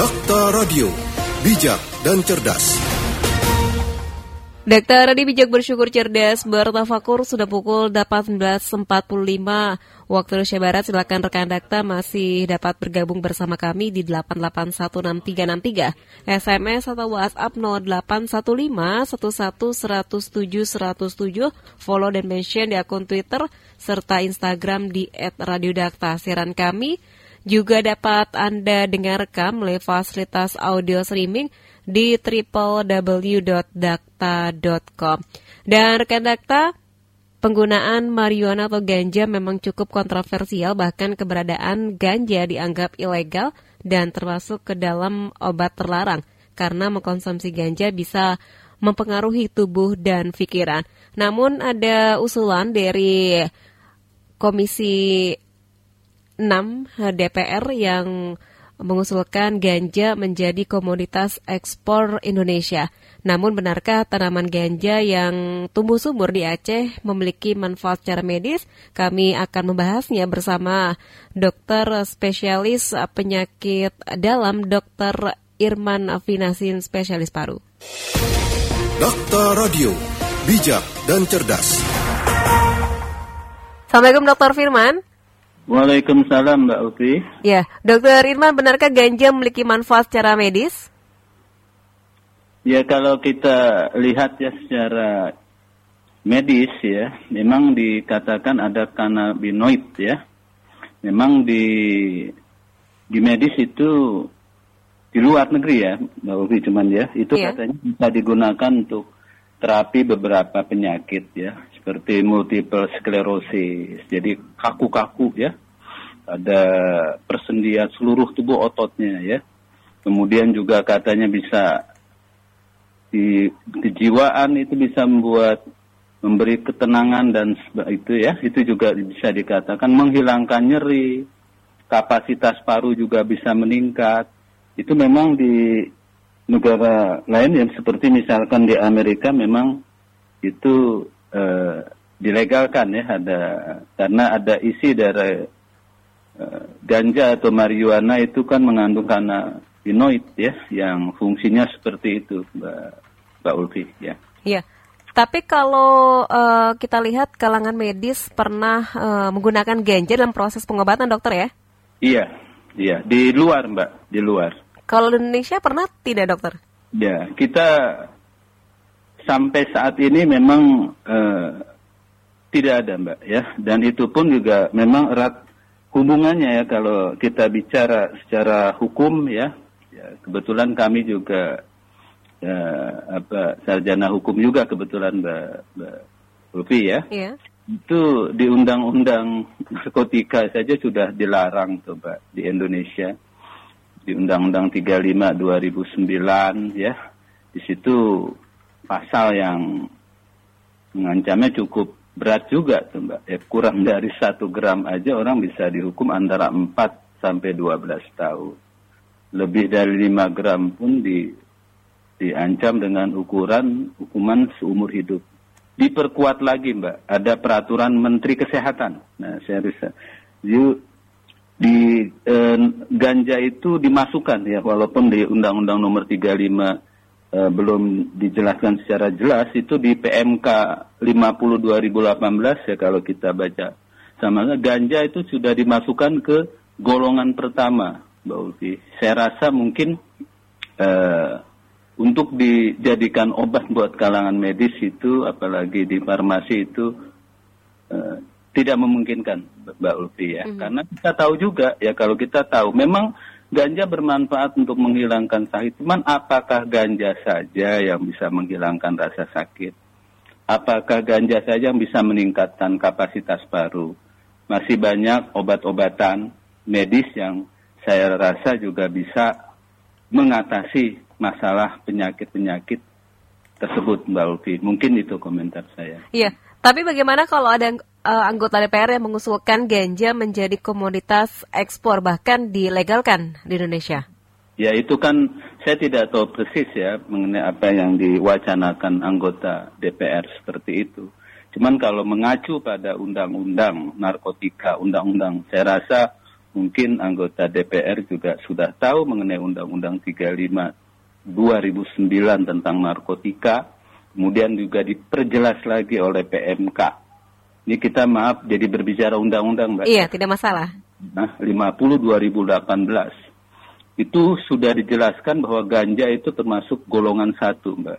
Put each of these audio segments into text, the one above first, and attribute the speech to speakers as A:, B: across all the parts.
A: Dakta Radio, bijak dan cerdas.
B: Dakta Radio Bijak Bersyukur Cerdas bertafakur sudah pukul 18.45 waktu Indonesia Barat. Silakan rekan Dakta masih dapat bergabung bersama kami di 8816363 SMS atau WhatsApp 0815 follow dan mention di akun Twitter serta Instagram di @radiodakta. Siaran kami juga dapat Anda dengarkan melalui fasilitas audio streaming di www.dakta.com. Dan rekan Dakta, penggunaan marijuana atau ganja memang cukup kontroversial, bahkan keberadaan ganja dianggap ilegal dan termasuk ke dalam obat terlarang karena mengkonsumsi ganja bisa mempengaruhi tubuh dan pikiran. Namun ada usulan dari Komisi 6 DPR yang mengusulkan ganja menjadi komoditas ekspor Indonesia. Namun benarkah tanaman ganja yang tumbuh subur di Aceh memiliki manfaat secara medis? Kami akan membahasnya bersama dokter spesialis penyakit dalam Dr. Irman Finasin, spesialis paru.
A: Dakta Radio, bijak dan cerdas.
B: Assalamualaikum Dr. Firman.
C: Waalaikumsalam Mbak Ufi.
B: Ya, Dokter Irman, benarkah ganja memiliki manfaat secara medis?
C: Ya kalau kita lihat ya secara medis ya, memang dikatakan ada kanabinoid ya. Memang di di medis itu di luar negeri ya, Mbak Ufi cuman ya, itu yeah. katanya bisa digunakan untuk terapi beberapa penyakit ya, seperti multiple sclerosis, jadi kaku-kaku ya, ada persendian seluruh tubuh ototnya ya, kemudian juga katanya bisa di kejiwaan itu bisa membuat memberi ketenangan dan itu ya, itu juga bisa dikatakan menghilangkan nyeri, kapasitas paru juga bisa meningkat, itu memang di negara lain yang seperti misalkan di Amerika memang itu uh, dilegalkan ya ada karena ada isi dari uh, ganja atau marijuana itu kan mengandung kanabinoid ya yang fungsinya seperti itu Mbak Mbak Ulfi ya.
B: Iya. Tapi kalau uh, kita lihat kalangan medis pernah uh, menggunakan ganja dalam proses pengobatan dokter ya?
C: Iya, iya di luar Mbak, di luar.
B: Kalau di Indonesia pernah tidak dokter?
C: Ya, kita sampai saat ini memang uh, tidak ada mbak ya, dan itu pun juga memang erat hubungannya ya kalau kita bicara secara hukum ya. ya kebetulan kami juga ya, apa sarjana hukum juga kebetulan mbak mbak Lufi ya.
B: Iya.
C: Itu di undang-undang narkotika saja sudah dilarang tuh mbak di Indonesia di Undang-Undang 35 2009 ya. Di situ pasal yang mengancamnya cukup berat juga tuh Mbak. Ya, kurang dari satu gram aja orang bisa dihukum antara 4 sampai 12 tahun. Lebih dari 5 gram pun di diancam dengan ukuran hukuman seumur hidup. Diperkuat lagi Mbak, ada peraturan Menteri Kesehatan. Nah, saya bisa di eh, ganja itu dimasukkan ya walaupun di Undang-Undang Nomor 35 eh, belum dijelaskan secara jelas itu di PMK 50 2018 ya kalau kita baca sama ganja itu sudah dimasukkan ke golongan pertama Mbak Ulfi. Saya rasa mungkin eh, untuk dijadikan obat buat kalangan medis itu apalagi di farmasi itu eh, tidak memungkinkan Mbak Ulfi ya. Mm -hmm. Karena kita tahu juga ya kalau kita tahu memang ganja bermanfaat untuk menghilangkan sakit. Cuman apakah ganja saja yang bisa menghilangkan rasa sakit? Apakah ganja saja yang bisa meningkatkan kapasitas paru? Masih banyak obat-obatan medis yang saya rasa juga bisa mengatasi masalah penyakit-penyakit tersebut Mbak Ulfi. Mungkin itu komentar saya.
B: Iya, tapi bagaimana kalau ada uh, anggota DPR yang mengusulkan ganja menjadi komoditas ekspor bahkan dilegalkan di Indonesia?
C: Ya itu kan saya tidak tahu persis ya mengenai apa yang diwacanakan anggota DPR seperti itu. Cuman kalau mengacu pada undang-undang narkotika, undang-undang, saya rasa mungkin anggota DPR juga sudah tahu mengenai Undang-Undang 35 2009 tentang narkotika, kemudian juga diperjelas lagi oleh PMK. Ini kita maaf jadi berbicara undang-undang, Mbak.
B: Iya, tidak masalah.
C: Nah, 50 2018 itu sudah dijelaskan bahwa ganja itu termasuk golongan satu, Mbak.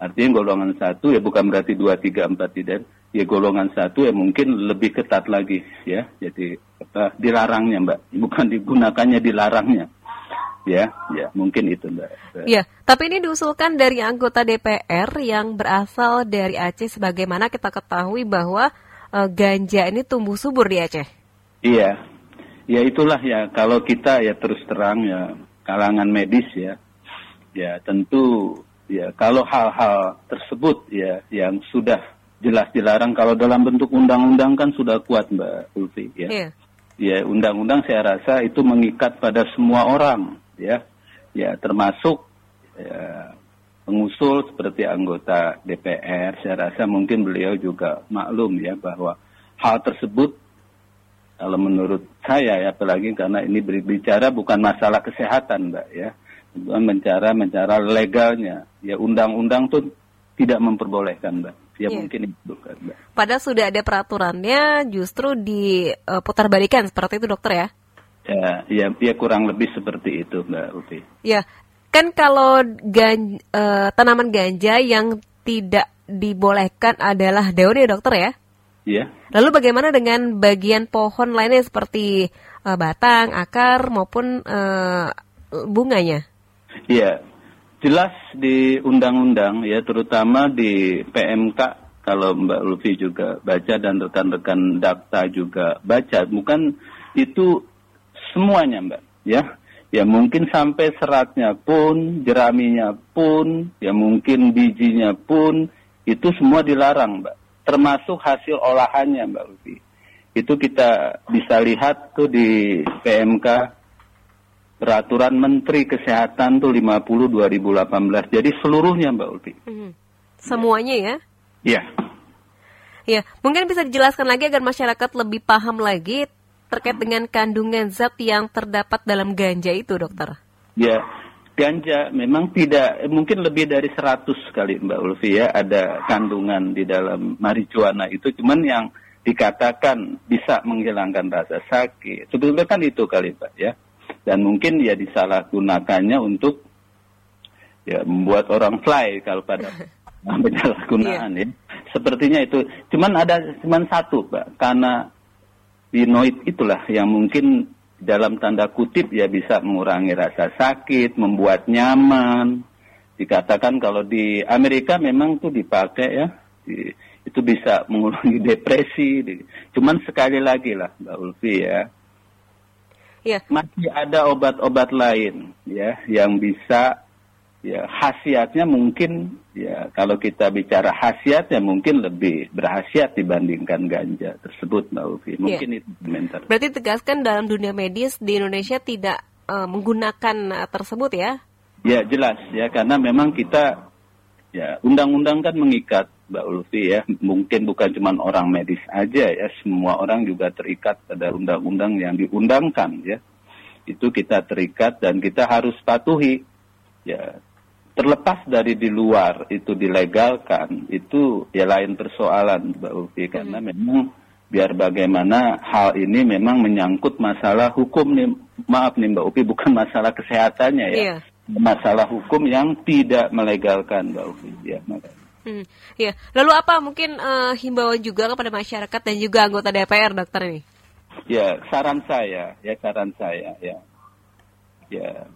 C: Artinya golongan satu ya bukan berarti dua, tiga, empat tidak. Ya golongan satu ya mungkin lebih ketat lagi ya. Jadi apa, dilarangnya, Mbak. Bukan digunakannya, dilarangnya ya ya mungkin itu mbak
B: ya tapi ini diusulkan dari anggota DPR yang berasal dari Aceh sebagaimana kita ketahui bahwa uh, ganja ini tumbuh subur di Aceh?
C: Iya. Ya itulah ya. Kalau kita ya terus terang ya kalangan medis ya ya tentu ya kalau hal-hal tersebut ya yang sudah jelas dilarang kalau dalam bentuk undang-undang kan sudah kuat mbak Ulfi ya. Yeah. ya undang-undang saya rasa itu mengikat pada semua orang ya. Ya termasuk ya, pengusul seperti anggota DPR saya rasa mungkin beliau juga maklum ya bahwa hal tersebut kalau menurut saya ya apalagi karena ini berbicara bukan masalah kesehatan mbak ya bukan mencara mencara legalnya ya undang-undang tuh tidak memperbolehkan mbak ya yeah. mungkin itu kan mbak.
B: Padahal sudah ada peraturannya justru diputar balikan seperti itu dokter ya?
C: Ya, ya, ya kurang lebih seperti itu, Mbak Uti.
B: Ya, kan kalau gan, uh, tanaman ganja yang tidak dibolehkan adalah daun ya dokter ya?
C: Iya.
B: Lalu bagaimana dengan bagian pohon lainnya seperti uh, batang, akar maupun uh, bunganya?
C: Iya, jelas di undang-undang ya, terutama di PMK kalau Mbak Lufi juga baca dan rekan-rekan Dakta juga baca, bukan itu semuanya mbak ya ya mungkin sampai seratnya pun jeraminya pun ya mungkin bijinya pun itu semua dilarang mbak. Termasuk hasil olahannya mbak Lufi itu kita bisa lihat tuh di PMK peraturan Menteri Kesehatan tuh 50 2018 jadi seluruhnya mbak Ulfi
B: hmm. semuanya ya?
C: Iya.
B: Ya, mungkin bisa dijelaskan lagi agar masyarakat lebih paham lagi terkait dengan kandungan zat yang terdapat dalam ganja itu, dokter?
C: Ya, ganja memang tidak, mungkin lebih dari 100 kali Mbak Ulfi ya, ada kandungan di dalam marijuana itu, cuman yang dikatakan bisa menghilangkan rasa sakit. Sebetulnya kan itu kali Pak ya. Dan mungkin ya disalahgunakannya untuk ya membuat orang fly kalau pada penyalahgunaan yeah. ya. Sepertinya itu. Cuman ada cuman satu Pak, karena Binoid itulah yang mungkin dalam tanda kutip ya bisa mengurangi rasa sakit, membuat nyaman. Dikatakan kalau di Amerika memang tuh dipakai ya, di, itu bisa mengurangi depresi. Di, cuman sekali lagi lah Mbak Ulfi ya,
B: ya.
C: masih ada obat-obat lain ya yang bisa ya khasiatnya mungkin ya kalau kita bicara khasiat ya mungkin lebih berhasiat dibandingkan ganja tersebut Mbak Ufi. Iya. Mungkin
B: ya. itu komentar. Berarti tegaskan dalam dunia medis di Indonesia tidak uh, menggunakan uh, tersebut ya?
C: Ya jelas ya karena memang kita ya undang-undang kan mengikat Mbak Ulfi ya. Mungkin bukan cuma orang medis aja ya, semua orang juga terikat pada undang-undang yang diundangkan ya. Itu kita terikat dan kita harus patuhi ya terlepas dari di luar itu dilegalkan itu ya lain persoalan Mbak Ufi karena hmm. memang biar bagaimana hal ini memang menyangkut masalah hukum nih maaf nih Mbak Ufi bukan masalah kesehatannya ya yeah. masalah hukum yang tidak melegalkan Mbak Ufi ya
B: Hmm, ya. Lalu apa mungkin uh, himbauan juga kepada masyarakat dan juga anggota DPR dokter ini?
C: Ya, saran saya, ya saran saya, ya, ya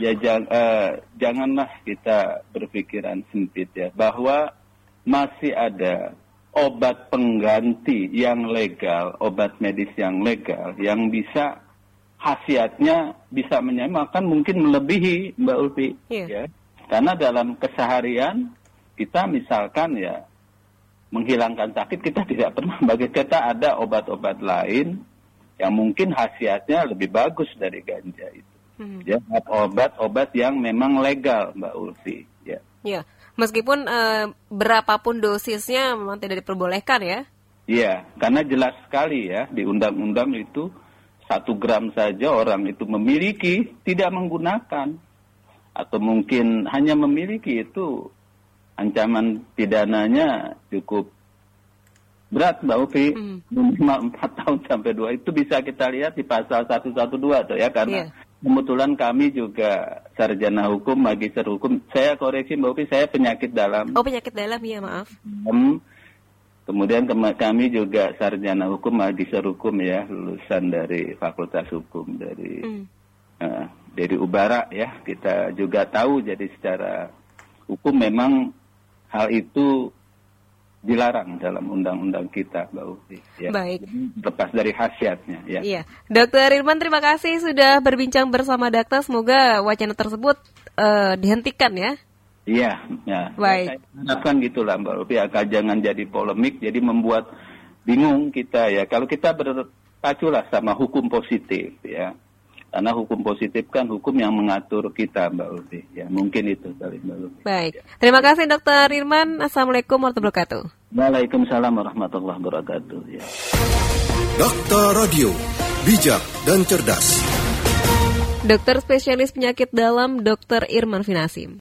C: ya jang, uh, janganlah kita berpikiran sempit ya bahwa masih ada obat pengganti yang legal, obat medis yang legal yang bisa khasiatnya bisa menyamakan mungkin melebihi Mbak Ulfi yeah. ya. Karena dalam keseharian kita misalkan ya menghilangkan sakit kita tidak pernah bagi kita ada obat-obat lain yang mungkin khasiatnya lebih bagus dari ganja itu hmm. ya obat-obat yang memang legal Mbak Ulfi ya.
B: Ya, meskipun uh, berapapun dosisnya memang tidak diperbolehkan ya.
C: Iya, karena jelas sekali ya di undang-undang itu satu gram saja orang itu memiliki tidak menggunakan atau mungkin hanya memiliki itu ancaman pidananya cukup berat Mbak Ufi
B: Hmm.
C: minimal 4 tahun sampai 2 itu bisa kita lihat di pasal 112 tuh ya karena
B: Iya.
C: Kebetulan kami juga sarjana hukum magister hukum saya koreksi Mbak Ufi saya penyakit dalam
B: Oh penyakit dalam ya maaf.
C: Hmm. Kemudian kami juga sarjana hukum, magister hukum ya, lulusan dari Fakultas Hukum dari
B: Hmm.
C: eh, dari Ubara ya. Kita juga tahu jadi secara hukum memang hal itu dilarang dalam undang-undang kita, Mbak Ufi. Ya.
B: Baik.
C: Jadi Lepas dari khasiatnya ya.
B: Iya, Dokter Irman terima kasih sudah berbincang bersama Dakta. Semoga wacana tersebut eh, dihentikan ya.
C: Iya, ya.
B: Baik.
C: Ya, saya harapkan gitulah Mbak Rupi, agar jangan jadi polemik, jadi membuat bingung kita ya. Kalau kita berpacu lah sama hukum positif ya. Karena hukum positif kan hukum yang mengatur kita Mbak Rupi. Ya, mungkin itu kali Mbak.
B: Baik, terima kasih Dokter Irman. Assalamualaikum warahmatullahi wabarakatuh.
C: Waalaikumsalam warahmatullahi wabarakatuh. Ya.
A: Dakta Radio, bijak dan cerdas.
B: Dokter spesialis penyakit dalam Dokter Irman Finasim.